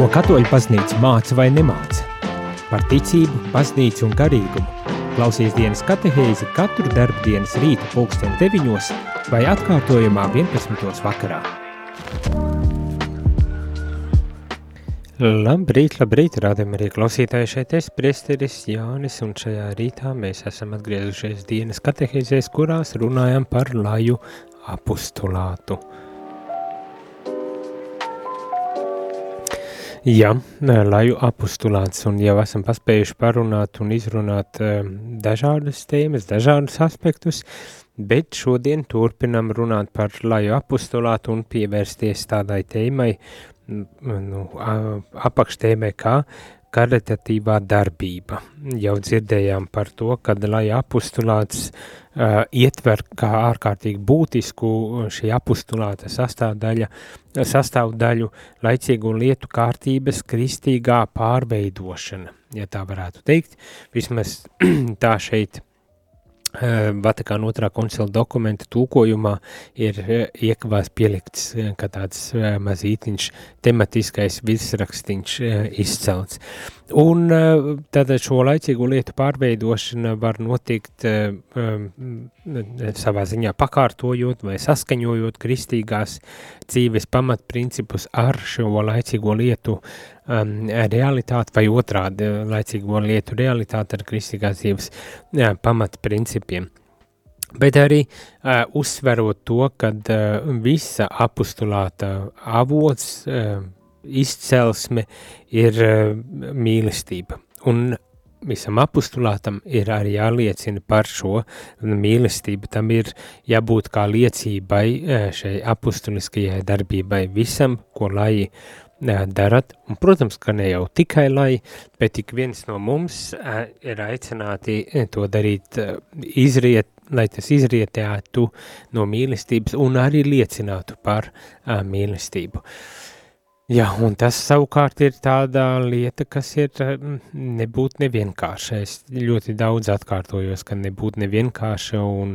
Ko katoļu baznīca māca vai nemāca? Par ticību, baznīcu un garīgumu. Klausies dienas katehēzi katru darbu dienas rīta pulksten 9 vai atkārtojumā 11. vakarā. Labrīt, labrīt, rādam arī klausītāji šeit es, priesteris Jānis, un šajā rītā mēs esam atgriezušies dienas katehēzēs, kurās runājam par laju apustulātu. Jā, laju apustulāts, un jau esam paspējuši parunāt un izrunāt dažādas tēmas, dažādus aspektus, bet šodien turpinam runāt par laju apustulātu un pievērsties tādai tēmai, nu, apakštēmai kā karitatīvā darbība. Jau dzirdējām par to, kad lai apustulāts uh, ietver kā ārkārtīgi būtisku šī apustulāta sastāvdaļa, sastāvdaļu laicīgu lietu kārtības kristīgā pārveidošana, ja tā varētu teikt. Vismaz tā šeit Eh, Vatikāna otrā koncila dokumenta tūkojumā ir eh, iekavās pielikts eh, kā tāds mazītiņš tematiskais virsrakstīņš izcelts. Un tātad šo laicīgo lietu pārveidošana var notikt um, savā ziņā pakārtojot vai saskaņojot kristīgās dzīves pamatprincipus ar šo laicīgo lietu realitāti vai otrādi laicīgo lietu realitāti ar kristīgās dzīves pamatprincipiem. Bet arī uh, uzsverot to, ka uh, visa apustulāta avots, uh, izcelsme ir uh, mīlestība. Un visam apustulātam ir arī jāliecina par šo mīlestību. Tam ir jābūt kā liecībai šai apustuliskajai darbībai visam, ko lai darat. Un, protams, ka ne jau tikai lai, bet ik viens no mums ir aicināti to darīt izriet, lai tas izrietētu no mīlestības un arī liecinātu par mīlestību. Jā, un tas savukārt ir tāda lieta, kas ir nebūt nevienkārša. Es ļoti daudz atkārtojos, ka nebūt nevienkārša un,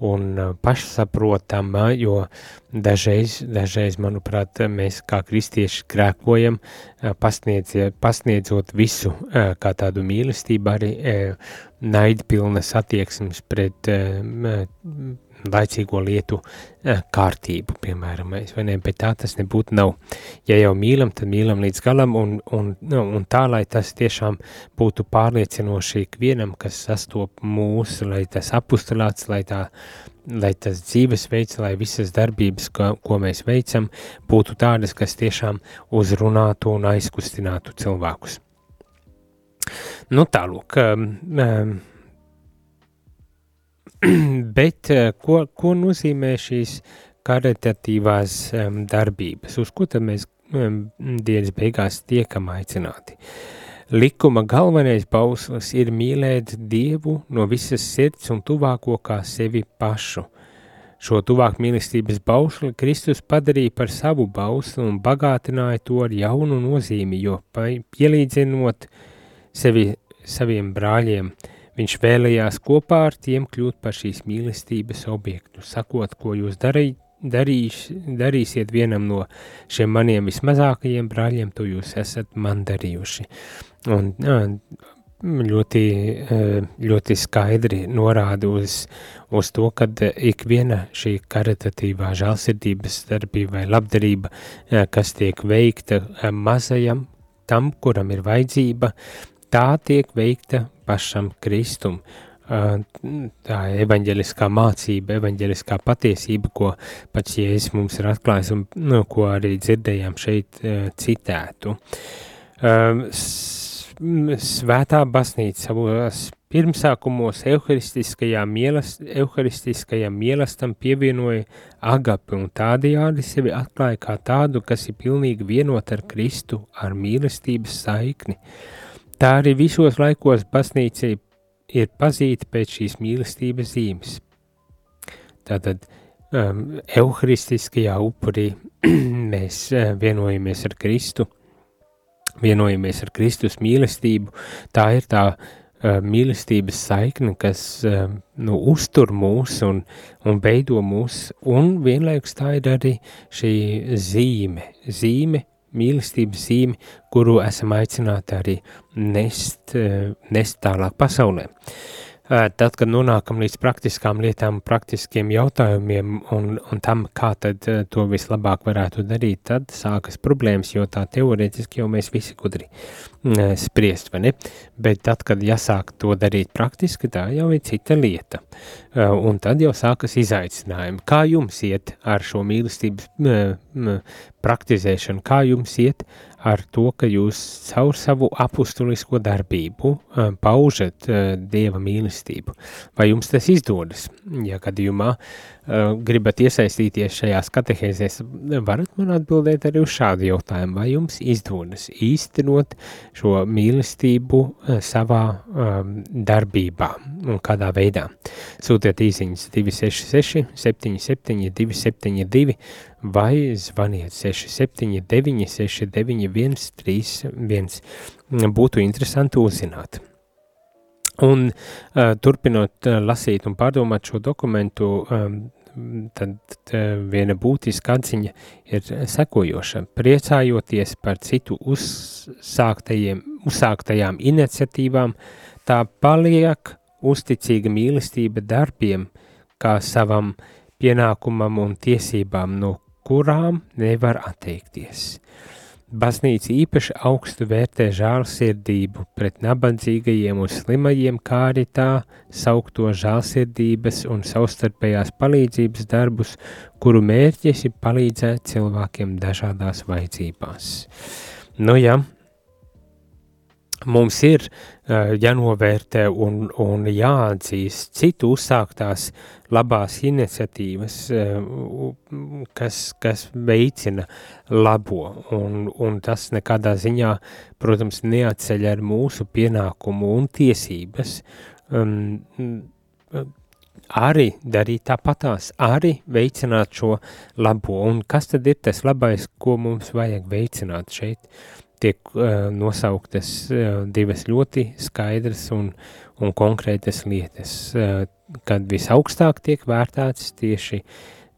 un pašsaprotama, jo dažreiz, dažreiz, manuprāt, mēs kā kristieši krēkojam, pasniedz, pasniedzot visu kā tādu mīlestību, arī naidpilnas attieksmes pret laicīgo lietu kārtību, piemēram, vai ne, bet tā tas nebūtu nav. Ja jau mīlam, tad mīlam līdz galam, un, un, nu, un tā, lai tas tiešām būtu pārliecinoši ikvienam, kas sastop mūsu, lai tas apustulāts, lai tā, lai tas dzīvesveids, lai visas darbības, ko, ko mēs veicam, būtu tādas, kas tiešām uzrunātu un aizkustinātu cilvēkus. Nu tālūk, um, um, Bet eh, ko, ko nozīmē šīs karitatīvās um, darbības? Uz ko tad mēs um, dienas beigās tiekam aicināti? Likuma galvenais bauslis ir mīlēt Dievu no visas sirds un tuvāko kā sevi pašu. Šo tuvāk mīlestības bausli Kristus padarīja par savu bausli un bagātināja to ar jaunu nozīmi, jo pielīdzinot sevi saviem brāļiem – Viņš vēlējās kopā ar tiem kļūt par šīs mīlestības objektu, sakot, ko jūs darī, darīš, darīsiet vienam no šiem maniem vismazākajiem brāļiem, to jūs esat man darījuši. Un, ļoti, ļoti skaidri norāda uz, uz to, ka ik viena šī karitatīvā žēlsirdības darbība vai labdarība, kas tiek veikta mazajam, tam, kuram ir vajadzība, tā tiek veikta pašam Kristum. Tā evaņģeliskā mācība, evaņģeliskā patiesība, ko pats Jēzus mums ir atklājis un nu, ko arī dzirdējām šeit citētu. Svētā baznīca savos pirmsākumos euharistiskajām, mielast, euharistiskajām mielastam pievienoja agapi un tādējādi sevi atklāja kā tādu, kas ir pilnīgi vienot ar Kristu, ar mīlestības saikni. Uh, Tā arī visos laikos baznīca ir pazīta pēc šīs mīlestības zīmes. Tātad um, euharistiskajā upurī mēs uh, vienojamies ar Kristu, vienojamies ar Kristus mīlestību. Tā ir tā uh, mīlestības saikne, kas uh, nu, uztur mūs un, un veido mūs, un vienlaikus tā ir arī šī zīme, zīme mīlestības zīmi, kuru esam aicināti arī nest, nest tālāk pasaulē. Tad, kad nonākam līdz praktiskām lietām, praktiskiem jautājumiem un, un tam, kā tad to vislabāk varētu darīt, tad sākas problēmas, jo tā teorētiski jau mēs visi gudri spriest, vai ne? Bet tad, kad jāsāk to darīt praktiski, tā jau ir cita lieta. Un tad jau sākas izaicinājumi. Kā jums iet ar šo mīlestības praktizēšanu? Kā jums iet ar to, ka jūs caur savu apustulisko darbību uh, paužat uh, Dieva mīlestību. Vai jums tas izdodas? Ja gadījumā gribat iesaistīties šajās katehēzēs, varat man atbildēt arī uz šādu jautājumu, vai jums izdodas īstenot šo mīlestību savā um, darbībā un kādā veidā. Sūtiet īsiņas 266 77 272 vai zvaniet 679 691 31. Būtu interesanti uzzināt. Un uh, turpinot uh, lasīt un pārdomāt šo dokumentu, um, tad uh, viena būtiska atziņa ir sekojoša. Priecājoties par citu uzsāktajām iniciatīvām, tā paliek uzticīga mīlestība darbiem kā savam pienākumam un tiesībām, no kurām nevar atteikties. Baznīca īpaši augstu vērtē žālsirdību pret nabadzīgajiem un slimajiem, kā arī tā saukto žālsirdības un savstarpējās palīdzības darbus, kuru mērķis ir palīdzēt cilvēkiem dažādās vajadzībās. Nu jā, mums ir uh, jānovērtē un, un jāatzīst citu uzsāktās labās iniciatīvas, uh, kas, kas veicina labo, un, un tas nekādā ziņā, protams, neatceļ ar mūsu pienākumu un tiesības um, arī darīt tāpatās, arī veicināt šo labo, un kas tad ir tas labais, ko mums vajag veicināt šeit? Tiek uh, nosauktas uh, divas ļoti skaidras un, un konkrētas lietas, uh, kad visaugstāk tiek vērtēts tieši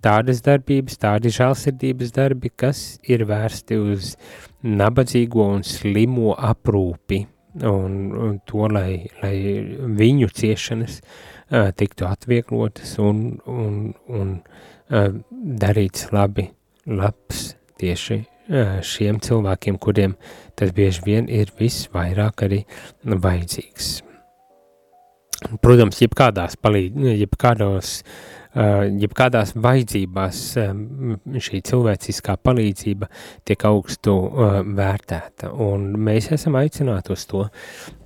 tādas darbības, tādi žēlsirdības darbi, kas ir vērsti uz nabadzīgo un slimo aprūpi, un, un to, lai, lai viņu ciešanas uh, tiktu atvieglotas un, un, un uh, darīts labi, labs tieši šiem cilvēkiem, kuriem tas bieži vien ir visvairāk arī vajadzīgs. Protams, jebkādās, palīd, jebkādos, jebkādās vajadzībās šī cilvēciskā palīdzība tiek augstu vērtēta, un mēs esam aicināti uz to.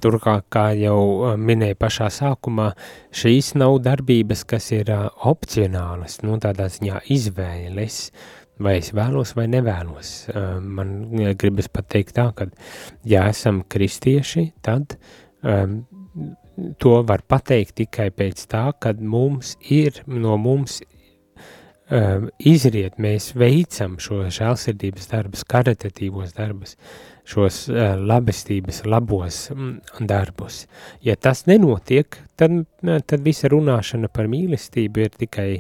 Turklāt, kā jau minēja pašā sākumā, šīs nav darbības, kas ir opcionālas, nu tādā ziņā izvēles, vai es vēlos vai nevēlos. Man gribas pateikt tā, ka, ja esam kristieši, tad um, to var pateikt tikai pēc tā, kad mums ir no mums um, izriet, mēs veicam šo žēlsirdības darbus, karitatīvos darbus, šos uh, labestības labos mm, darbus. Ja tas nenotiek, tad, tad visa runāšana par mīlestību ir tikai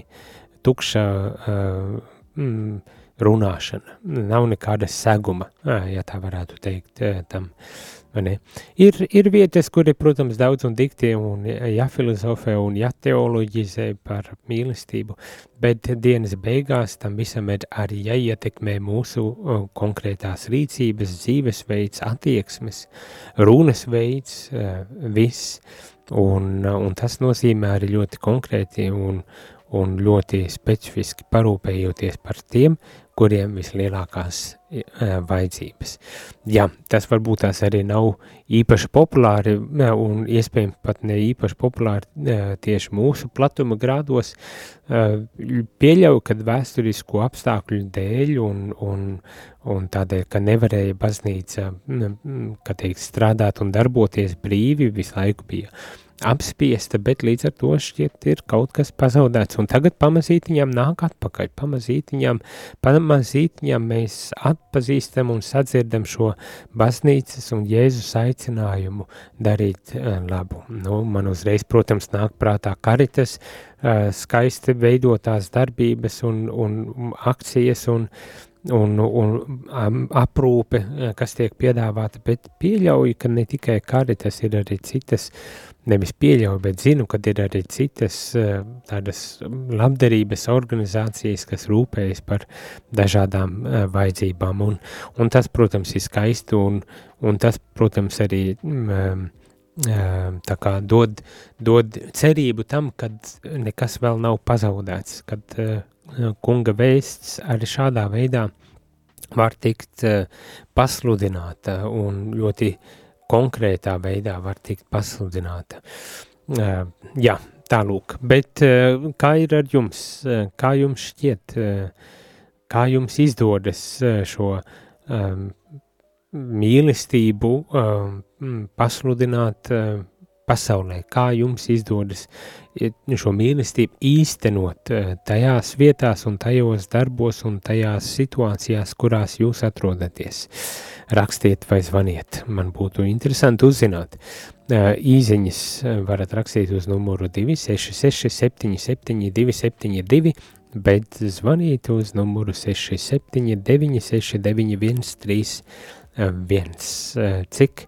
tukša uh, mm, runāšana, nav nekāda seguma, ja tā varētu teikt tam. Ir, ir vietas, kur ir, protams, daudz un dikti un jāfilozofē un jāteoloģizē par mīlestību, bet dienas beigās tam visam ir arī jāietekmē mūsu konkrētās rīcības, dzīvesveids, attieksmes, runas veids, viss, un, un tas nozīmē arī ļoti konkrēti un, un ļoti specifiski parūpējoties par tiem, kuriem vislielākās e, vajadzības. Jā, tas varbūt tās arī nav īpaši populāri un iespējams pat ne īpaši populāri e, tieši mūsu platuma grādos. E, pieļauju, ka vēsturisko apstākļu dēļ un, un, un tādēļ, ka nevarēja baznīca, kā teikt, strādāt un darboties brīvi, visu laiku bija apspiesta, bet līdz ar to šķiet ir kaut kas pazaudēts, un tagad pamazītiņām nāk atpakaļ, pamazītiņām, pamazītiņām mēs atpazīstam un sadzirdam šo baznīcas un Jēzus aicinājumu darīt uh, labu. Nu, man uzreiz, protams, nāk prātā karitas, uh, skaisti veidotās darbības un, un akcijas un un, un um, aprūpe, kas tiek piedāvāta, bet pieļauju, ka ne tikai karitas ir arī citas, nevis pieļauju, bet zinu, ka ir arī citas uh, tādas labdarības organizācijas, kas rūpējas par dažādām uh, vajadzībām, un, un tas, protams, ir skaisti, un, un tas, protams, arī um, tā kā dod, dod cerību tam, kad nekas vēl nav pazaudēts, kad kunga vēsts arī šādā veidā var tikt uh, pasludināta un ļoti konkrētā veidā var tikt pasludināta. Uh, jā, tālūk, bet kā ir ar jums? Kā jums šķiet, kā jums izdodas šo mīlestību pasludināt pasaulē, kā jums izdodas šo mīlestību īstenot uh, tajās vietās un tajos darbos un tajās situācijās, kurās jūs atrodaties. Rakstiet vai zvaniet, man būtu interesanti uzzināt. Uh, īziņas varat rakstīt uz numuru 266 77 272, bet zvanīt uz numuru 679 691 3 viens. Eh, cik,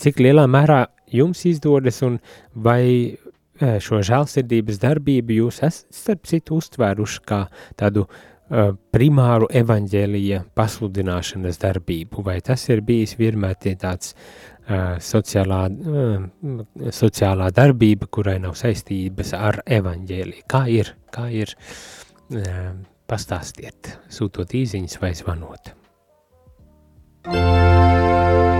cik lielā mērā jums izdodas un vai eh, šo žēlsirdības darbību jūs esat starp citu uztvēruši kā tādu uh, primāru evaņģēlija pasludināšanas darbību, vai tas ir bijis vienmēr tāds uh, sociālā, uh, sociālā darbība, kurai nav saistības ar evaņģēliju. Kā ir, kā ir, pastāstiet, sūtot īziņas vai zvanot. Jūs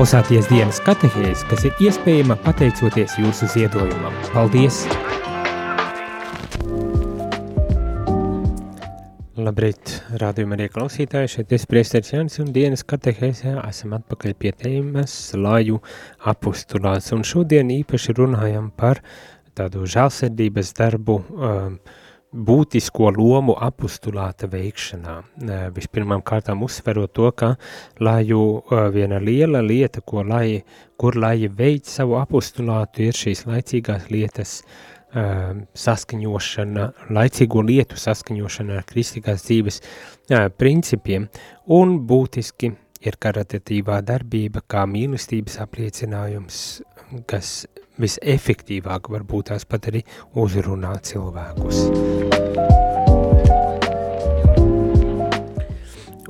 klausāties dienas katehēs, kas ir iespējama pateicoties jūsu ziedojumam. Paldies! Labrīt, rādījumā arī klausītāji, šeit es priesteris Jānis un dienas katehēsē esam atpakaļ pie tēmas laju apustulāts. Un šodien īpaši runājam par tādu žālsirdības darbu um, būtisko lomu apustulāta veikšanā. Vispirmām kārtām uzsverot to, ka laju viena liela lieta, ko lai, kur lai veic savu apustulātu, ir šīs laicīgās lietas saskaņošana, laicīgo lietu saskaņošana ar kristīgās dzīves principiem, un būtiski ir karitatīvā darbība kā mīlestības apliecinājums, kas visefektīvāk varbūt tās pat arī uzrunā cilvēkus.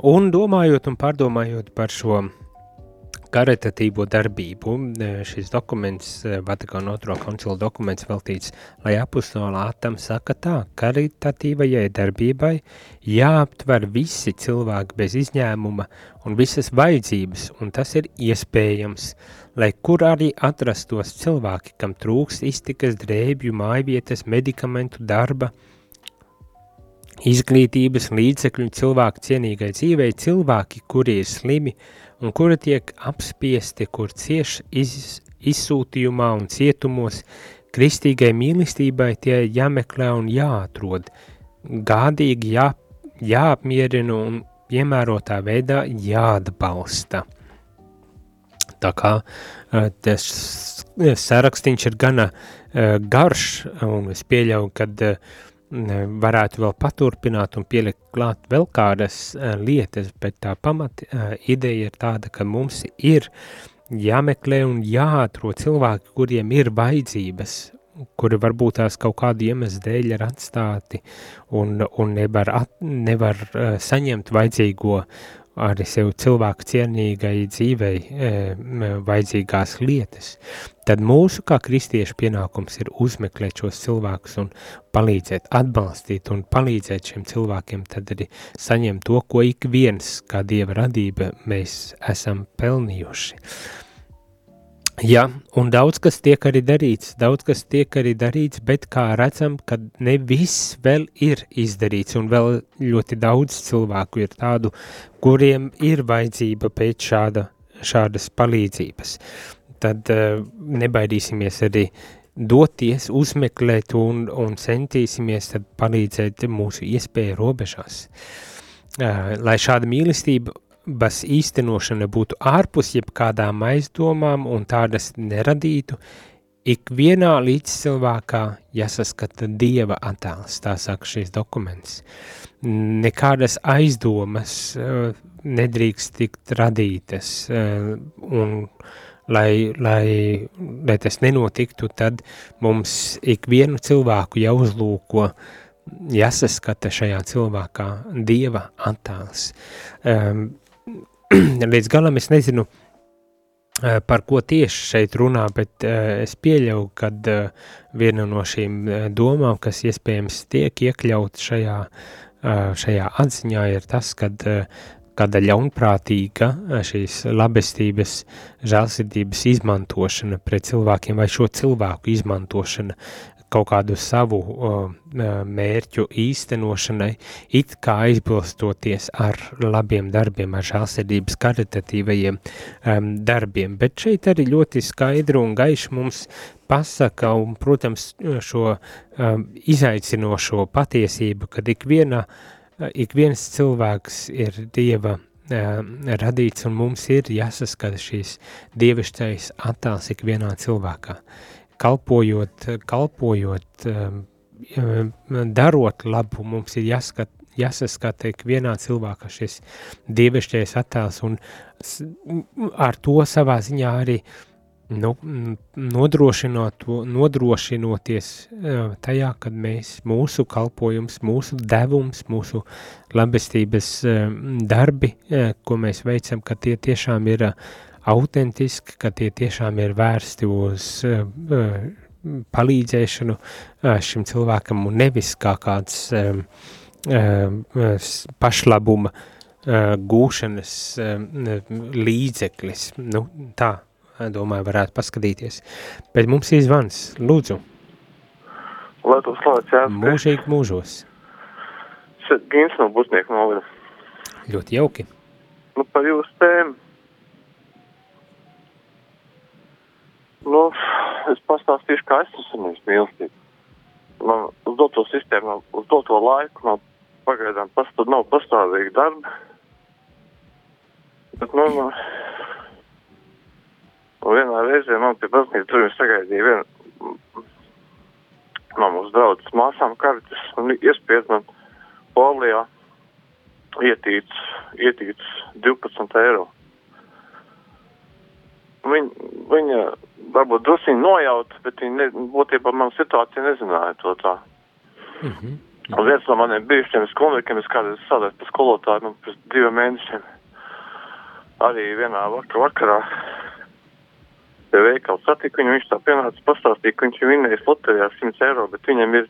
Un domājot un pārdomājot par šo karitatīvo darbību. Šis dokuments, Vatikāna otro koncila dokuments veltīts, lai apustolā Atam saka tā, karitatīvajai darbībai jāaptver visi cilvēki bez izņēmuma un visas vajadzības, un tas ir iespējams, lai kur arī atrastos cilvēki, kam trūks iztikas, drēbju, mājvietas, medikamentu, darba, izglītības, līdzekļu cilvēku cienīgai dzīvei, cilvēki, kuri ir slimi, un kuri tiek apspiesti, kur cieš iz, izsūtījumā un cietumos, kristīgai mīlestībai tie jāmeklē un jāatrod, gādīgi jā, jāapmierina un piemērotā veidā jāatbalsta. Tā kā tas sarakstīns ir gana garš, un es pieļauju, uh, varētu vēl paturpināt un pielikt klāt vēl kādas lietas, bet tā pamat ideja ir tāda, ka mums ir jāmeklē un jāatrod cilvēki, kuriem ir vajadzības, kuri varbūt tās kaut kādu iemeslu dēļ ir atstāti un, un nevar, at, nevar saņemt vajadzīgo arī sev cilvēku cienīgai dzīvei e, vajadzīgās lietas, tad mūsu kā kristiešu pienākums ir uzmeklēt šos cilvēkus un palīdzēt, atbalstīt un palīdzēt šiem cilvēkiem, tad arī saņemt to, ko ik viens, kā Dieva radība, mēs esam pelnījuši. Jā, un daudz kas tiek arī darīts, daudz kas tiek arī darīts, bet kā redzam, ka ne viss vēl ir izdarīts, un vēl ļoti daudz cilvēku ir tādu, kuriem ir vajadzība pēc šāda, šādas palīdzības. Tad uh, nebaidīsimies arī doties, uzmeklēt un, un centīsimies tad palīdzēt mūsu iespēju robežās. Uh, lai šāda mīlestība bas īstenošana būtu ārpus jebkādām aizdomām un tādas neradītu, ikvienā līdzcilvēkā jāsaskata Dieva attēls, tā saka šīs dokuments. Nekādas aizdomas uh, nedrīkst tikt radītas, uh, un lai, lai, lai tas nenotiktu, tad mums ikvienu cilvēku jāuzlūko, jāsaskata šajā cilvēkā Dieva attēls. Um, līdz galam es nezinu, eh, par ko tieši šeit runā, bet uh, es pieļauju, ka uh, viena no šīm domām, kas iespējams tiek iekļaut šajā, šajā atziņā, ir tas, ka kāda ļaunprātīga šīs labestības, žēlsirdības izmantošana pret cilvēkiem vai šo cilvēku izmantošana kaut kādu savu uh, mērķu īstenošanai, it kā aizbilstoties ar labiem darbiem, ar žālsirdības karitatīvajiem um, darbiem. Bet šeit arī ļoti skaidru un gaišu mums pasaka, un, protams, šo um, izaicinošo patiesību, kad ik, viena, ik viens cilvēks ir Dieva radīts, un mums ir jāsaskata šīs dievišķais attēls ikvienā cilvēkā kalpojot, kalpojot, um, um, darot labu, mums ir jāskat, jāsaskata ikvienā cilvēkā šis dievišķais attēls un ar to savā ziņā arī nu, nodrošinot, nodrošinoties uh, tajā, kad mēs, mūsu kalpojums, mūsu devums, mūsu labestības darbi, uh, ko mēs veicam, ka tie tiešām ir uh, autentiski, ka tie tiešām ir vērsti uz uh, palīdzēšanu uh, šim cilvēkam un nevis kā kāds um, uh, pašlabuma uh, gūšanas uh, līdzeklis. Nu, tā, domāju, varētu paskatīties. Bet mums ir zvans, lūdzu. Lai to slavēts, jā. Mūžīgi mūžos. Šeit Gins no Busnieku novada. Ļoti jauki. Nu, par jūsu tēmu Nu, es pastāstīšu, kā es esmu saņēmis mīlestību. Man uz doto sistēmu, uz doto laiku man pagaidām pas, nav pastāvīgi darbi. Bet, nu, nu, nu vienā reizē man pie baznīcas durvīm sagaidīja viena mūsu draudzes māsām kartes un iespied man polijā ietīts, ietīts 12 eiro. Viņa, viņa varbūt drusīgi nojauta, bet viņa ne, būtībā man situācija nezināja to tā. Mm -hmm. Un viens no maniem bijušiem skolniekiem, es kādreiz strādāju par skolotāju, man pēc diviem mēnešiem arī vienā vakar, vakarā pie veikala satiku viņu, viņš tā pienāca pastāstīja, ka viņš ir vinnējis loterijā 100 eiro, bet viņam ir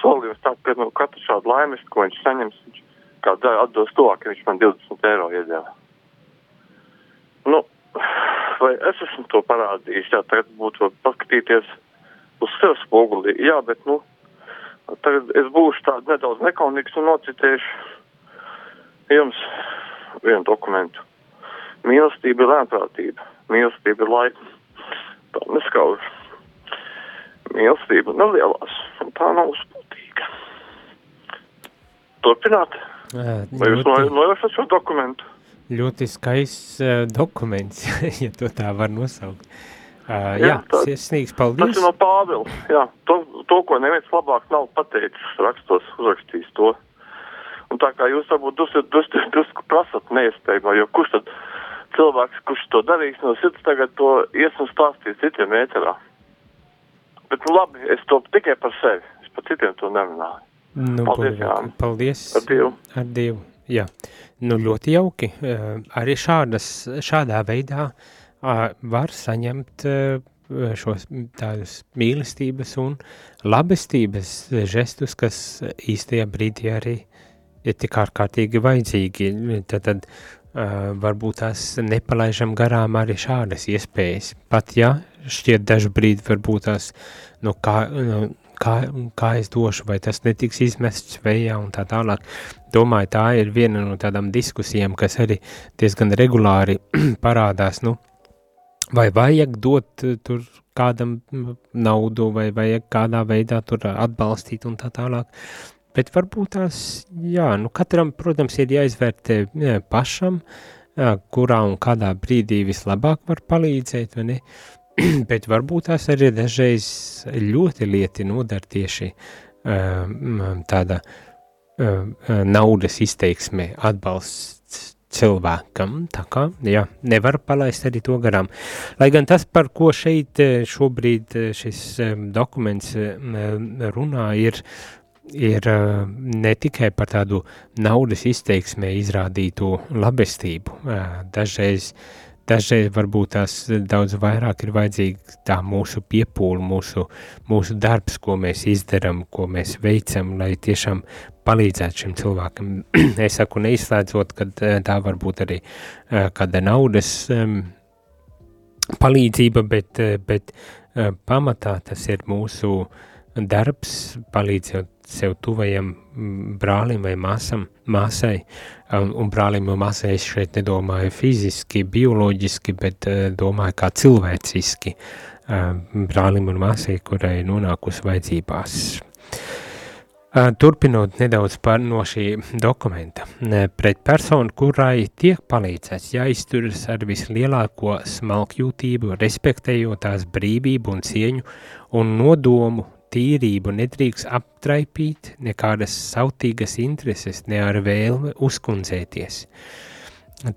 solījums tā, ka no nu, katru šādu laimes, ko viņš saņems, viņš kā atdos to, ka viņš man 20 eiro iedēva. Vai es esmu to parādījis, jā, tagad būtu paskatīties uz sev spogulī, jā, bet, nu, tagad es būšu tāds nedaudz nekaunīgs un nocitēšu jums vienu dokumentu. Mīlestība ir lēnprātība, mīlestība ir laika. Tā neskauž. Mīlestība nelielās, un tā nav uzpūtīga. Turpināt? Vai jūs nojaušat šo dokumentu? Ļoti skaists uh, dokuments, ja to tā var nosaukt. Uh, jā, jā tā, sirsnīgs paldies. Tas ir no Pāvila, jā. To, to, ko neviens labāk nav pateicis, rakstos, uzrakstījis to. Un tā kā jūs varbūt drusku dus, dus, dus, prasat neiespējamo, jo kurš tad cilvēks, kurš to darīs no sirds, tagad to ies un stāstīs citiem ēterā. Bet nu labi, es to tikai par sevi, es par citiem to nerunāju. Nu, paldies, Jāni. Paldies. Ar Dievu. Ar Dievu, jā. Nu, ļoti jauki. Arī šādas, šādā veidā var saņemt šos tādus mīlestības un labestības žestus, kas īstajā brīdī arī ir tik ārkārtīgi vajadzīgi. Tad, tad uh, varbūt tās nepalaižam garām arī šādas iespējas. Pat ja šķiet dažu brīdi varbūt tās, nu kā, nu, kā, kā es došu, vai tas netiks izmests vējā un tā tālāk. Domāju, tā ir viena no tādām diskusijām, kas arī diezgan regulāri parādās, nu, vai vajag dot tur kādam naudu, vai vajag kādā veidā tur atbalstīt un tā tālāk. Bet varbūt tās, jā, nu katram, protams, ir jāizvērtē jā, pašam, jā, kurā un kādā brīdī vislabāk var palīdzēt, vai ne? bet varbūt tās arī dažreiz ļoti lieti nodara tieši uh, tāda uh, naudas izteiksme atbalsts cilvēkam, tā kā, jā, nevar palaist arī to garām. Lai gan tas, par ko šeit šobrīd šis um, dokuments um, runā, ir, ir ne tikai par tādu naudas izteiksmē izrādīto labestību, dažreiz uh, Dažreiz varbūt tās daudz vairāk ir vajadzīga tā mūsu piepūle, mūsu, mūsu darbs, ko mēs izdarām, ko mēs veicam, lai tiešām palīdzētu šim cilvēkam. es saku, neizslēdzot, ka eh, tā var būt arī uh, kāda naudas palīdzība, bet, uh, bet pamatā tas ir mūsu darbs, palīdzot sev tuvajam brālim vai māsam, māsai, un, un brālim un māsai es šeit nedomāju fiziski, bioloģiski, bet uh, domāju kā cilvēciski uh, brālim un māsai, kurai nonākusi vajadzībās. Uh, turpinot nedaudz par no šī dokumenta, pret personu, kurai tiek palīdzēts, jāizturas ar vislielāko smalkjūtību, respektējot tās brīvību un cieņu un nodomu tīrību nedrīkst aptraipīt nekādas sautīgas intereses, ne ar vēlme uzkundzēties.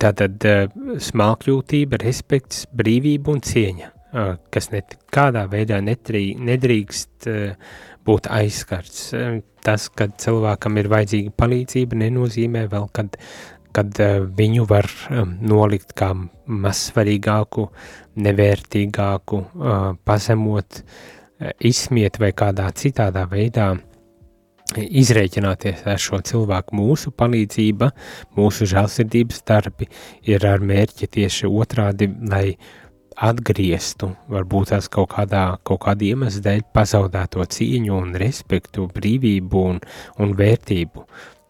Tātad uh, smalkļūtība, respekts, brīvība un cieņa, uh, kas nekādā veidā netrī, nedrīkst uh, būt aizskarts. Tas, kad cilvēkam ir vajadzīga palīdzība, nenozīmē vēl, kad, kad viņu var nolikt kā mazsvarīgāku, nevērtīgāku, pazemot, Eh, izsmiet vai kādā citādā veidā izrēķināties ar šo cilvēku. Mūsu palīdzība, mūsu žēlsirdības darbi ir ar mērķi tieši otrādi, lai atgrieztu, varbūt tās kaut kādā, kaut kāda iemesla dēļ pazaudēto cieņu un respektu, brīvību un, un vērtību.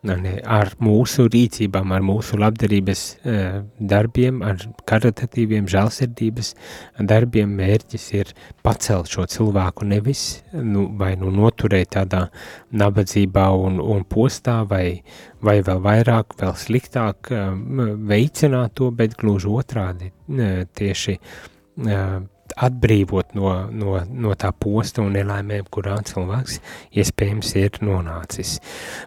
Uh, ar mūsu rīcībām, ar mūsu labdarības uh, darbiem, ar karitatīviem žēlsirdības darbiem mērķis ir pacelt šo cilvēku nevis nu, vai nu noturēt tādā nabadzībā un, un postā vai, vai vēl vairāk, vēl sliktāk uh, veicināt to, bet gluži otrādi tieši uh, atbrīvot no, no, no tā posta un nelaimēm, kurā cilvēks iespējams ir nonācis.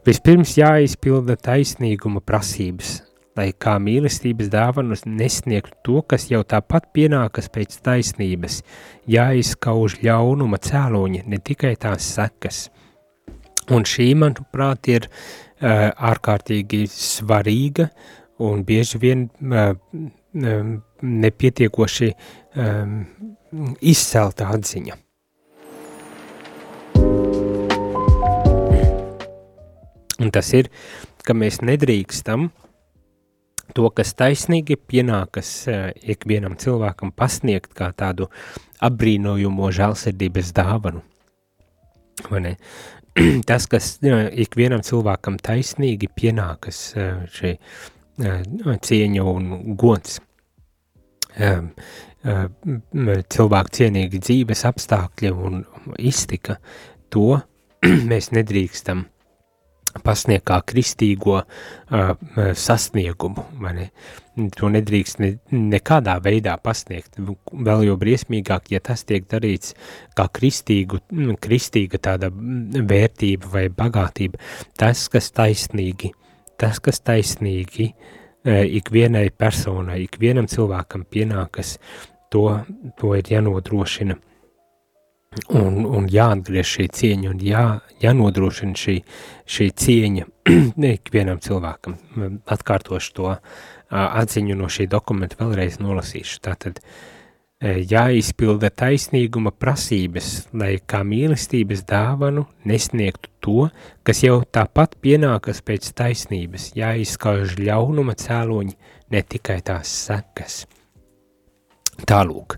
Vispirms jāizpilda taisnīguma prasības, lai kā mīlestības dāvanu nesniegtu to, kas jau tāpat pienākas pēc taisnības, jāizskauž ļaunuma cēloņi, ne tikai tās sekas. Un šī, manuprāt, ir uh, ārkārtīgi svarīga un bieži vien uh, nepietiekoši um, izcelta atziņa. Un tas ir, ka mēs nedrīkstam to, kas taisnīgi pienākas uh, ikvienam cilvēkam pasniegt kā tādu apbrīnojumu žēlsirdības dāvanu. Tas, kas uh, ikvienam cilvēkam taisnīgi pienākas uh, šī cieņa un gods. Cilvēku cienīgi dzīves apstākļi un iztika, to mēs nedrīkstam pasniegt kā kristīgo uh, sasniegumu, ne? To nedrīkst ne, nekādā veidā pasniegt, vēl jau briesmīgāk, ja tas tiek darīts kā kristīgu, kristīga tāda vērtība vai bagātība, tas, kas taisnīgi uh, tas, kas taisnīgi e, ikvienai personai, ikvienam cilvēkam pienākas, to, to ir jānodrošina. Un, un jāatgriež šī cieņa, un jā, jānodrošina šī, šī cieņa ikvienam cilvēkam. Atkārtošu to atziņu no šī dokumenta vēlreiz nolasīšu. Tātad, uh, jāizpilda taisnīguma prasības, lai kā mīlestības dāvanu nesniegtu to, kas jau tāpat pienākas pēc taisnības, jāizskauž ļaunuma cēloņi, ne tikai tās sekas. Tālūk,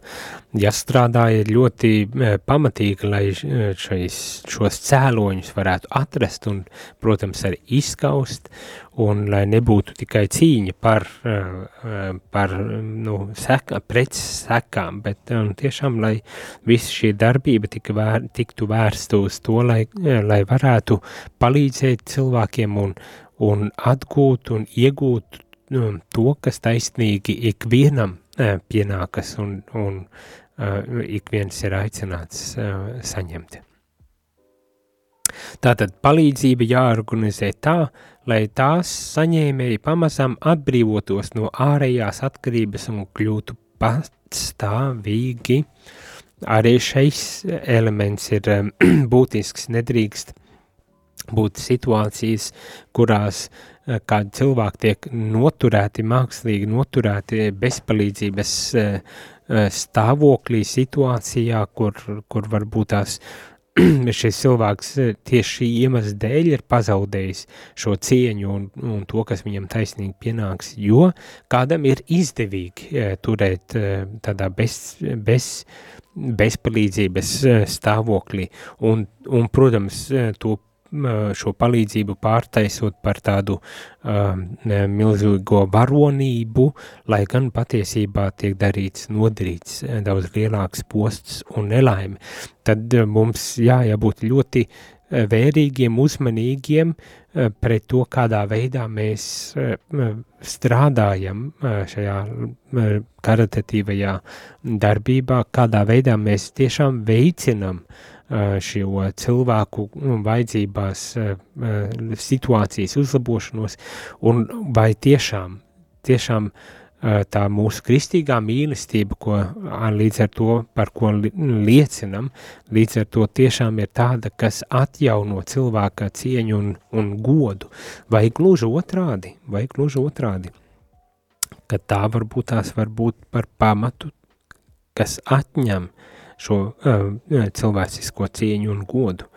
jāstrādā ir ļoti e, pamatīgi, lai e, šais, šos cēloņus varētu atrast un, protams, arī izskaust, un lai nebūtu tikai cīņa par, e, par nu, seka, pret sekām, bet un tiešām, lai visa šī darbība tika vēr, tiktu vērsta uz to, lai, lai varētu palīdzēt cilvēkiem un, un atgūt un iegūt to, kas taisnīgi ikvienam pienākas un, un ik viens ir aicināts saņemt. Tātad palīdzība jāorganizē tā, lai tās saņēmēji pamazām atbrīvotos no ārējās atkarības un kļūtu patstāvīgi. Arī šeis elements ir būtisks, nedrīkst būt situācijas, kurās Eh, kādi cilvēki tiek noturēti, mākslīgi noturēti bezpalīdzības eh, eh, stāvoklī, situācijā, kur, kur varbūt tās šis cilvēks tieši šī iemesla dēļ ir pazaudējis šo cieņu un, un to, kas viņam taisnīgi pienāks, jo kādam ir izdevīgi turēt tādā bez, bez, bezpalīdzības stāvoklī. Un, un protams, to šo palīdzību pārtaisot par tādu um, milzīgo varonību, lai gan patiesībā tiek darīts, nodarīts daudz lielāks posts un nelaime, tad mums jā, jābūt ļoti vērīgiem, uzmanīgiem pret to, kādā veidā mēs strādājam šajā karitatīvajā darbībā, kādā veidā mēs tiešām veicinam uh, šo cilvēku nu, vajadzībās situācijas uzlabošanos, un vai tiešām, tiešām tā mūsu kristīgā mīlestība, ko līdz ar to, par ko liecinam, līdz ar to tiešām ir tāda, kas atjauno cilvēka cieņu un, un godu, vai gluži otrādi, vai gluži otrādi, ka tā varbūt tās var būt par pamatu, kas atņem šo uh, cilvēcisko cieņu un godu.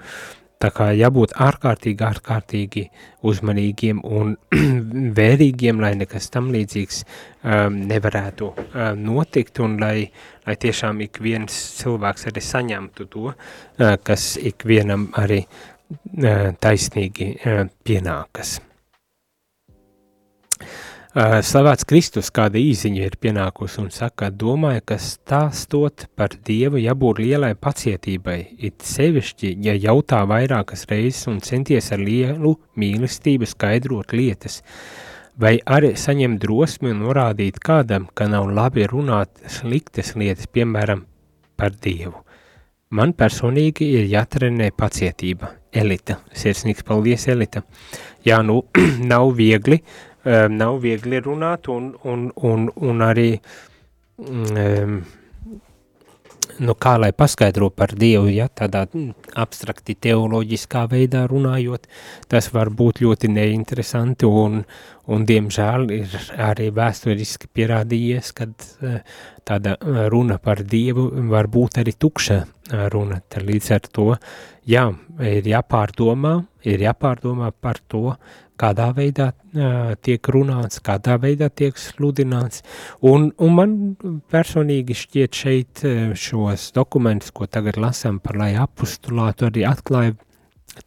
Tā kā jābūt ārkārtīgi, ārkārtīgi uzmanīgiem un vērīgiem, lai nekas tam līdzīgs um, nevarētu um, notikt un lai, lai tiešām ik viens cilvēks arī saņemtu to, uh, kas ik vienam arī uh, taisnīgi uh, pienākas. Uh, slavēts Kristus, kāda īziņa ir pienākusi un saka, domāju, ka stāstot par Dievu jābūt lielai pacietībai, it sevišķi, ja jautā vairākas reizes un centies ar lielu mīlestību skaidrot lietas, vai arī saņemt drosmi un norādīt kādam, ka nav labi runāt sliktas lietas, piemēram, par Dievu. Man personīgi ir jātrenē pacietība. Elita, sirsnīgs paldies, Elita. Jā, nu, nav viegli, um, nav viegli runāt un, un, un, un arī um, nu, kā lai paskaidro par Dievu, ja tādā mm, abstrakti teoloģiskā veidā runājot, tas var būt ļoti neinteresanti un, un diemžēl ir arī vēsturiski pierādījies, kad eh, tāda runa par Dievu var būt arī tukša runa, tad līdz ar to, jā, ir jāpārdomā, ir jāpārdomā par to, kādā veidā uh, tiek runāts, kādā veidā tiek sludināts, un, un man personīgi šķiet šeit šos dokumentus, ko tagad lasām par lai apustulātu, arī atklāja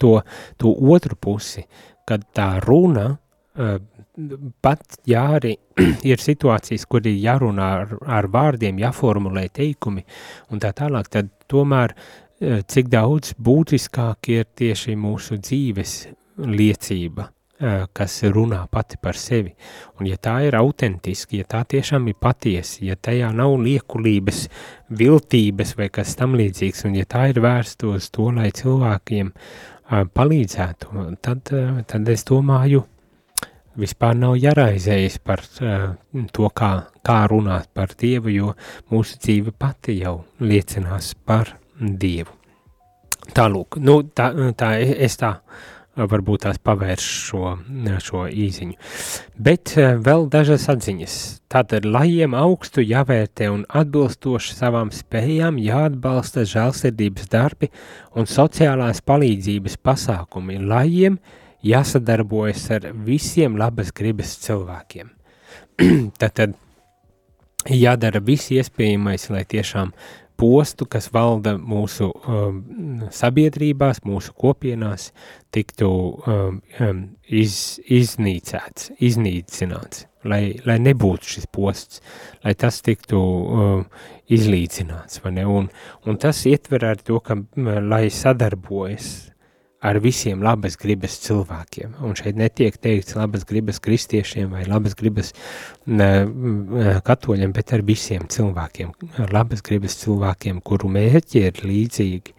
to, to otru pusi, kad tā runa, uh, pat ja arī ir situācijas, kur ir jārunā ar, ar vārdiem, jāformulē teikumi un tā tālāk, tad tomēr cik daudz būtiskāk ir tieši mūsu dzīves liecība, kas runā pati par sevi. Un ja tā ir autentiski, ja tā tiešām ir patiesi, ja tajā nav liekulības, viltības vai kas tam līdzīgs, un ja tā ir vērsta uz to, lai cilvēkiem palīdzētu, tad, tad es domāju, vispār nav jāraizējas par to, kā, kā runāt par Dievu, jo mūsu dzīve pati jau liecinās par Dievu. Tālūk, nu, tā, tā es tā varbūt tās pavērš šo, šo īziņu. Bet eh, vēl dažas atziņas. Tātad lajiem augstu jāvērtē un atbilstoši savām spējām jāatbalsta žēlsirdības darbi un sociālās palīdzības pasākumi. Lajiem jāsadarbojas ar visiem labas gribas cilvēkiem. Tātad jādara viss iespējamais, lai tiešām postu, kas valda mūsu um, sabiedrībās, mūsu kopienās, tiktu um, um, iz, iznīcēts, iznīcināts, lai, lai nebūtu šis posts, lai tas tiktu um, izlīdzināts? Un, un tas ietver ar to, ka, lai sadarbojas ar visiem labas gribas cilvēkiem. Un šeit netiek teikts labas gribas kristiešiem vai labas gribas katoļiem, bet ar visiem cilvēkiem, ar labas gribas cilvēkiem, kuru mērķi ir līdzīgi,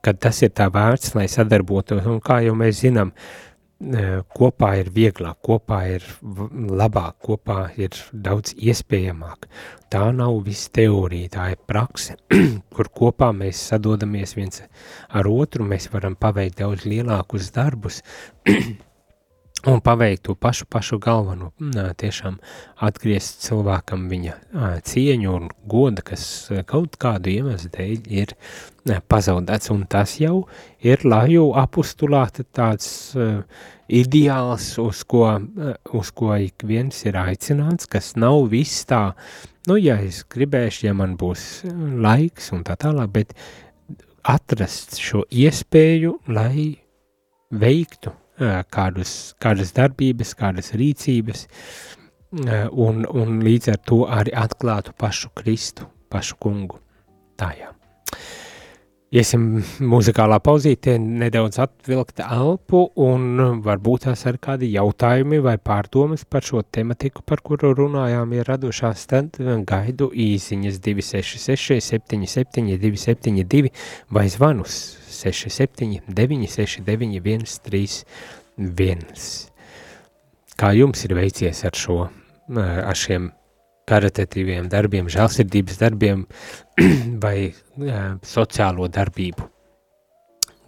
kad tas ir tā vērts, lai sadarbotos, un kā jau mēs zinām, uh, kopā ir vieglāk, kopā ir labāk, kopā ir daudz iespējamāk. Tā nav viss teorija, tā ir prakse, kur kopā mēs sadodamies viens ar otru, mēs varam paveikt daudz lielākus darbus, un paveikt to pašu, pašu galveno, tiešām atgriezt cilvēkam viņa cieņu un goda, kas kaut kādu iemeslu dēļ ir pazaudēts, un tas jau ir laju apustulāta tāds ideāls, uz ko, uz ko ik viens ir aicināts, kas nav viss tā, nu, ja es gribēšu, ja man būs laiks un tā tālāk, bet atrast šo iespēju, lai veiktu kādus, kādas darbības, kādas rīcības, un, un līdz ar to arī atklātu pašu Kristu, pašu kungu. Tā jā. Iesim muzikālā pauzītē, nedaudz atvilkt elpu un varbūt tās ar kādi jautājumi vai pārdomas par šo tematiku, par kuru runājām, ir radušās, tad gaidu īsiņas 266 77 272 vai zvanus 67 969 131. Kā jums ir veicies ar šo, ar šiem karitatīviem darbiem, žēlsirdības darbiem vai sociālo darbību?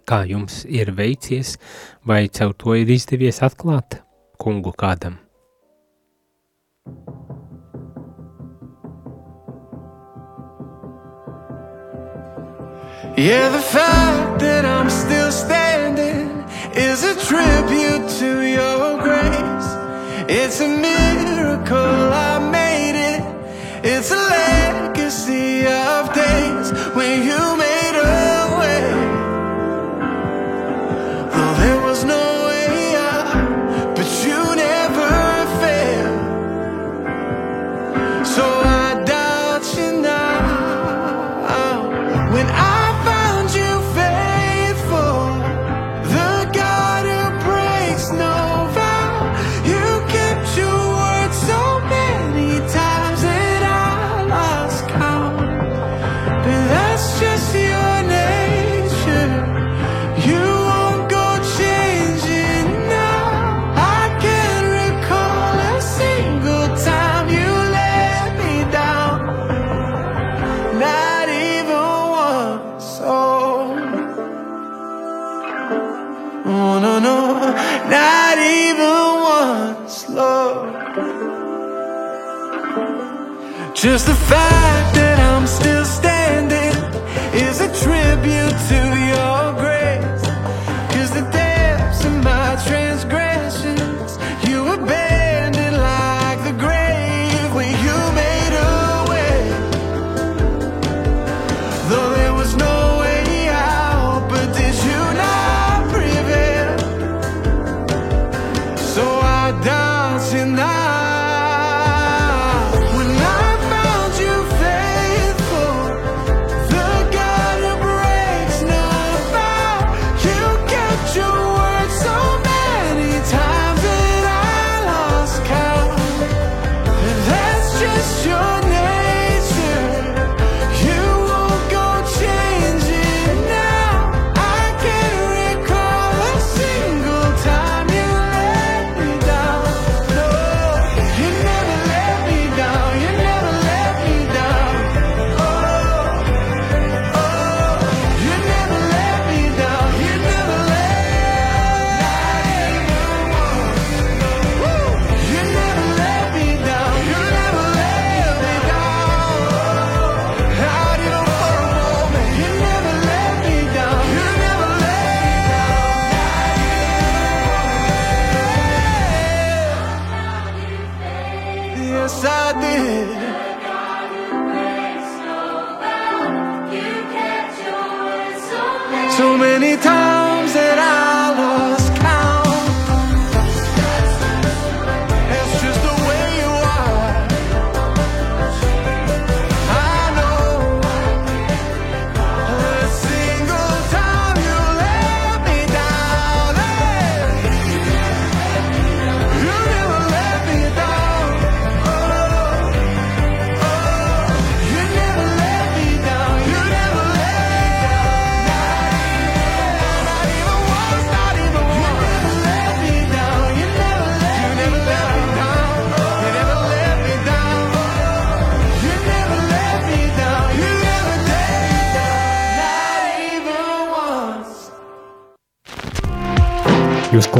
Kā jums ir veicies, vai caur to ir izdevies atklāt kungu kādam? Yeah, the fact that I'm still standing is a tribute to your grace. It's a miracle I made it. It's a legacy of days when you made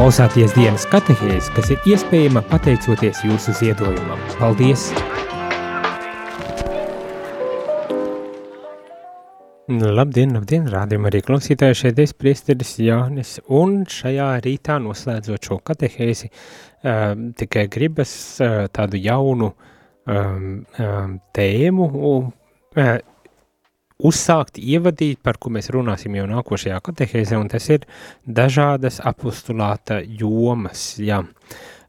klausāties dienas katehēs, kas ir iespējama pateicoties jūsu ziedojumam. Paldies! Labdien, labdien, rādījumā arī klausītāji šeit es priesteris Jānis, un šajā rītā noslēdzot šo katehēzi, uh, tikai gribas uh, tādu jaunu um, um, tēmu uh, uzsākt, ievadīt, par ko mēs runāsim jau nākošajā katehēzē, un tas ir dažādas apostulāta jomas, jā.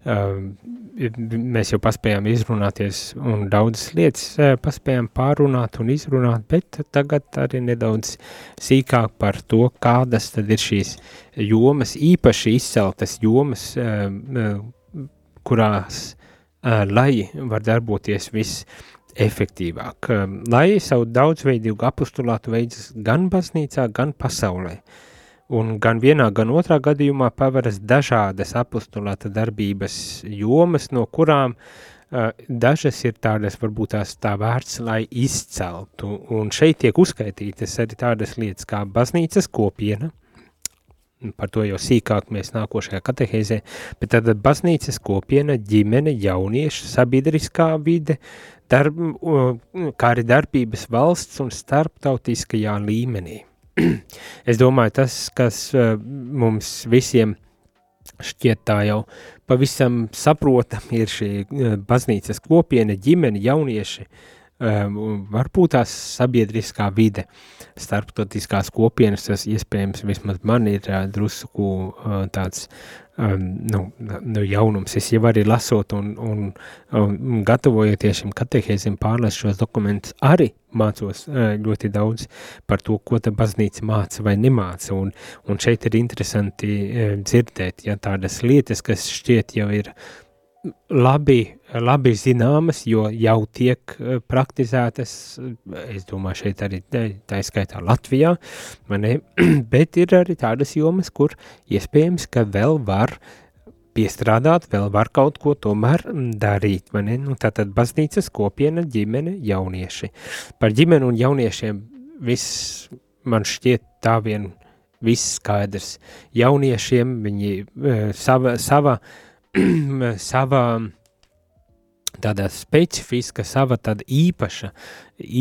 Uh, mēs jau paspējām izrunāties un daudzas lietas uh, paspējām pārunāt un izrunāt, bet tagad arī nedaudz sīkāk par to, kādas tad ir šīs jomas, īpaši izceltas jomas, uh, uh, kurās uh, lai var darboties viss efektīvāk, uh, lai savu daudzveidīgu apostulātu veids gan baznīcā, gan pasaulē. Un gan vienā, gan otrā gadījumā paveras dažādas apostulāta darbības jomas, no kurām uh, dažas ir tādas, varbūt tās tā vērts, lai izceltu. Un šeit tiek uzskaitītas arī tādas lietas kā baznīcas kopiena, par to jau sīkāk mēs nākošajā katehēzē, bet tad baznīcas kopiena, ģimene, jaunieši, sabiedriskā vide, darb, kā arī darbības valsts un starptautiskajā līmenī. es domāju, tas, kas uh, mums visiem šķiet tā jau pavisam saprotam, ir šī uh, baznīcas kopiena, ģimene, jaunieši, um, varbūt tās sabiedriskā vide, starptautiskās kopienas, tas iespējams vismaz man ir uh, drusku uh, tāds nu, nu, jaunums. Es jau arī lasot un, un, un gatavojoties šim katehēzim pārlast šos dokumentus, arī mācos uh, ļoti daudz par to, ko ta baznīca māca vai nemāca, un, un šeit ir interesanti dzirdēt, ja tādas lietas, kas šķiet jau ir labi, labi zināmas, jo jau tiek uh, praktizētas, es domāju, šeit arī tā skaitā Latvijā, ne, bet ir arī tādas jomas, kur iespējams, ka vēl var piestrādāt, vēl var kaut ko tomēr darīt, vai ne? Nu, tātad baznīcas kopiena, ģimene, jaunieši. Par ģimeni un jauniešiem viss man šķiet tā vien viss skaidrs. Jauniešiem viņi uh, sava, sava savā tāda specifiska, sava tāda īpaša,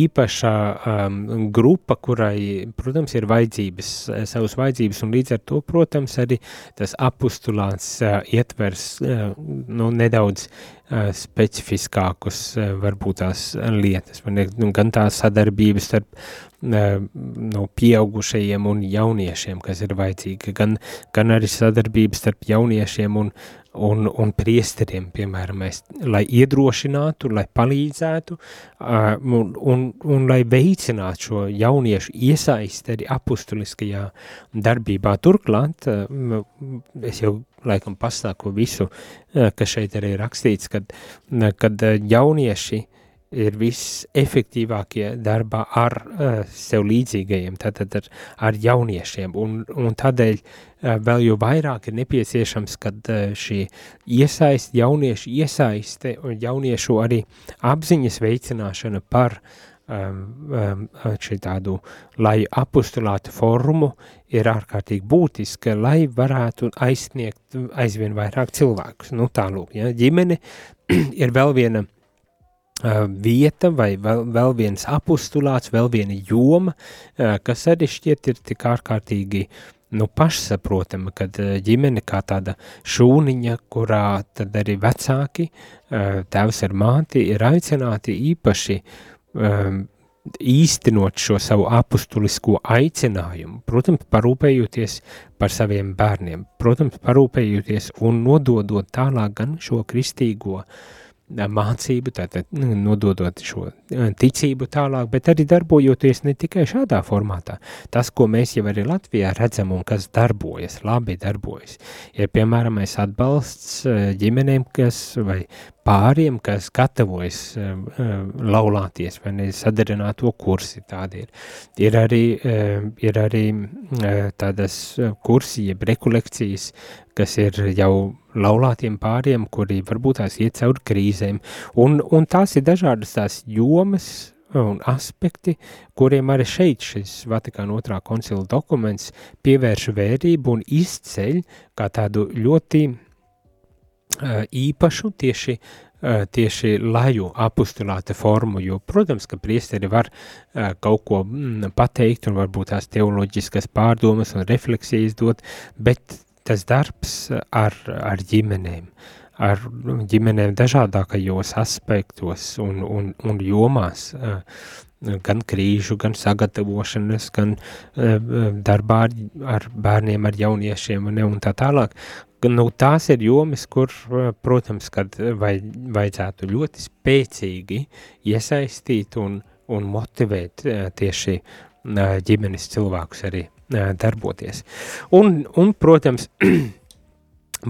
īpaša um, grupa, kurai, protams, ir vajadzības, savas vajadzības, un līdz ar to, protams, arī tas apustulāts uh, ietvers uh, nu, nedaudz uh, specifiskākus, uh, varbūt tās lietas, ir nu, gan tā sadarbības starp uh, no pieaugušajiem un jauniešiem, kas ir vajadzīga, gan, gan arī sadarbības starp jauniešiem un, un, un priesteriem, piemēram, mēs, lai iedrošinātu, lai palīdzētu uh, un, un, un lai veicinātu šo jauniešu iesaisti arī apustuliskajā darbībā. Turklāt, uh, es jau laikam pastāku visu, uh, kas šeit arī rakstīts, kad, uh, kad uh, jaunieši ir visefektīvākie darbā ar uh, sev līdzīgajiem, tātad ar, ar jauniešiem, un, un tādēļ uh, vēl jo vairāk ir nepieciešams, kad uh, šī iesaist, jauniešu iesaiste un jauniešu arī apziņas veicināšana par um, um, šī tādu, lai apustulātu formu ir ārkārtīgi būtiska, lai varētu aizsniegt aizvien vairāk cilvēkus. Nu tālūk, ja, ģimene ir vēl viena vieta vai vēl, vēl viens apustulāts, vēl viena joma, kas arī šķiet ir tik ārkārtīgi nu, pašsaprotama, kad ģimene kā tāda šūniņa, kurā tad arī vecāki, tēvs ar māti, ir aicināti īpaši īstenot šo savu apustulisko aicinājumu, protams, parūpējoties par saviem bērniem, protams, parūpējoties un nododot tālāk gan šo kristīgo uh, mācību, tātad nu, nododot šo ticību tālāk, bet arī darbojoties ne tikai šādā formātā. Tas, ko mēs jau arī Latvijā redzam un kas darbojas, labi darbojas, ir piemēram atbalsts ģimenēm, kas vai pāriem, kas gatavojas laulāties vai sadarināto kursi tādi ir. Ir arī, ir arī tādas kursi, jeb rekolekcijas, kas ir jau laulātiem pāriem, kuri varbūt tās iet cauri krīzēm, un, un tās ir dažādas tās jomas un aspekti, kuriem arī šeit šis Vatikāna otrā koncila dokuments pievērš vērību un izceļ kā tādu ļoti uh, īpašu tieši tieši laju apustulāta formu, jo, protams, ka priesteri var uh, kaut ko mm, pateikt un varbūt tās teoloģiskas pārdomas un refleksijas dot, bet tas darbs ar, ar ģimenēm, ar ģimenēm dažādākajos aspektos un, un, un jomās, gan krīžu, gan sagatavošanas, gan darbā ar, ar bērniem, ar jauniešiem un, un tā tālāk. Nu, tās ir jomas, kur, protams, kad vaj, vajadzētu ļoti spēcīgi iesaistīt un, un motivēt tieši ģimenes cilvēkus arī darboties. Un, un protams,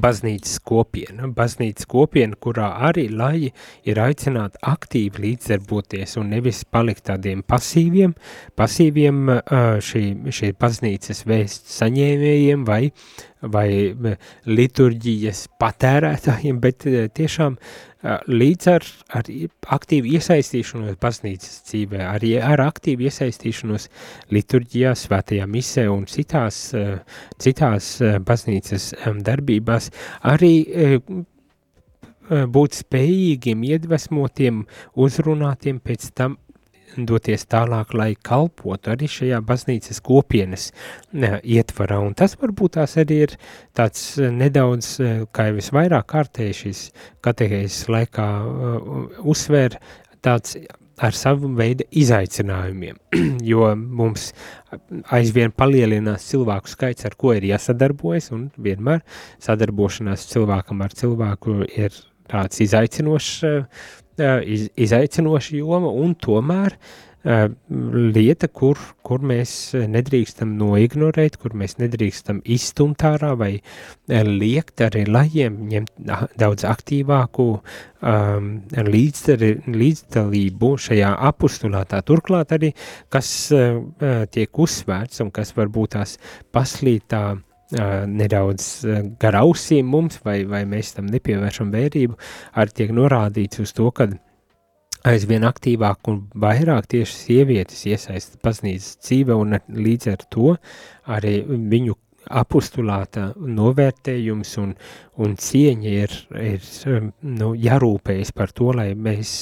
baznīcas kopiena, baznīcas kopiena, kurā arī laji ir aicināti aktīvi līdzdarboties un nevis palikt tādiem pasīviem, pasīviem šī, šī baznīcas vēsts saņēmējiem vai, vai liturģijas patērētājiem, bet tiešām līdz ar, ar aktīvu iesaistīšanos baznīcas dzīvē, arī ar aktīvu iesaistīšanos liturģijā, svētajā misē un citās, citās baznīcas darbībās, arī būt spējīgiem, iedvesmotiem, uzrunātiem pēc tam doties tālāk, lai kalpotu arī šajā baznīcas kopienas ne, ietvarā, un tas varbūt tās arī ir tāds nedaudz, kā jau es vairāk kārtēju šīs katehēzes laikā uzsver, tāds ar savu veidu izaicinājumiem, jo mums aizvien palielinās cilvēku skaits, ar ko ir jāsadarbojas, un vienmēr sadarbošanās cilvēkam ar cilvēku ir tāds izaicinošs iz, izaicinoša joma un tomēr lieta, kur, kur mēs nedrīkstam noignorēt, kur mēs nedrīkstam izstumt ārā vai liekt arī lajiem ņemt daudz aktīvāku um, līdzdari, līdzdalību šajā apustulātā. Turklāt arī, kas uh, tiek uzsvērts un kas varbūt tās paslītā uh, nedaudz gar ausīm mums, vai, vai mēs tam nepievēršam vērību, arī tiek norādīts uz to, ka aizvien aktīvāk un vairāk tieši sievietes iesaista baznīcas dzīve, un līdz ar to arī viņu apustulāta novērtējums un, un cieņa ir, ir nu, jārūpējas par to, lai mēs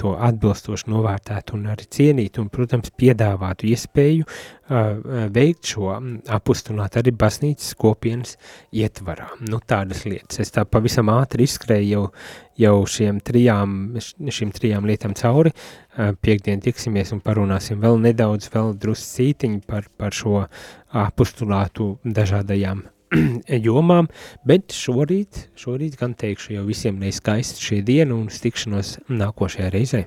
to atbilstoši novērtētu un arī cienītu un, protams, piedāvātu iespēju veikt šo apustulātu arī baznīcas kopienas ietvarā. Nu, tādas lietas. Es tā pavisam ātri izskrēju jau, jau šiem trijām, šīm trijām lietām cauri. Piektdien tiksimies un parunāsim vēl nedaudz, vēl druscītiņi par, par šo apustulātu dažādajām jomām, bet šorīt, šorīt gan teikšu jau visiem neizskaist šī diena un tikšanos nākošajā reizē.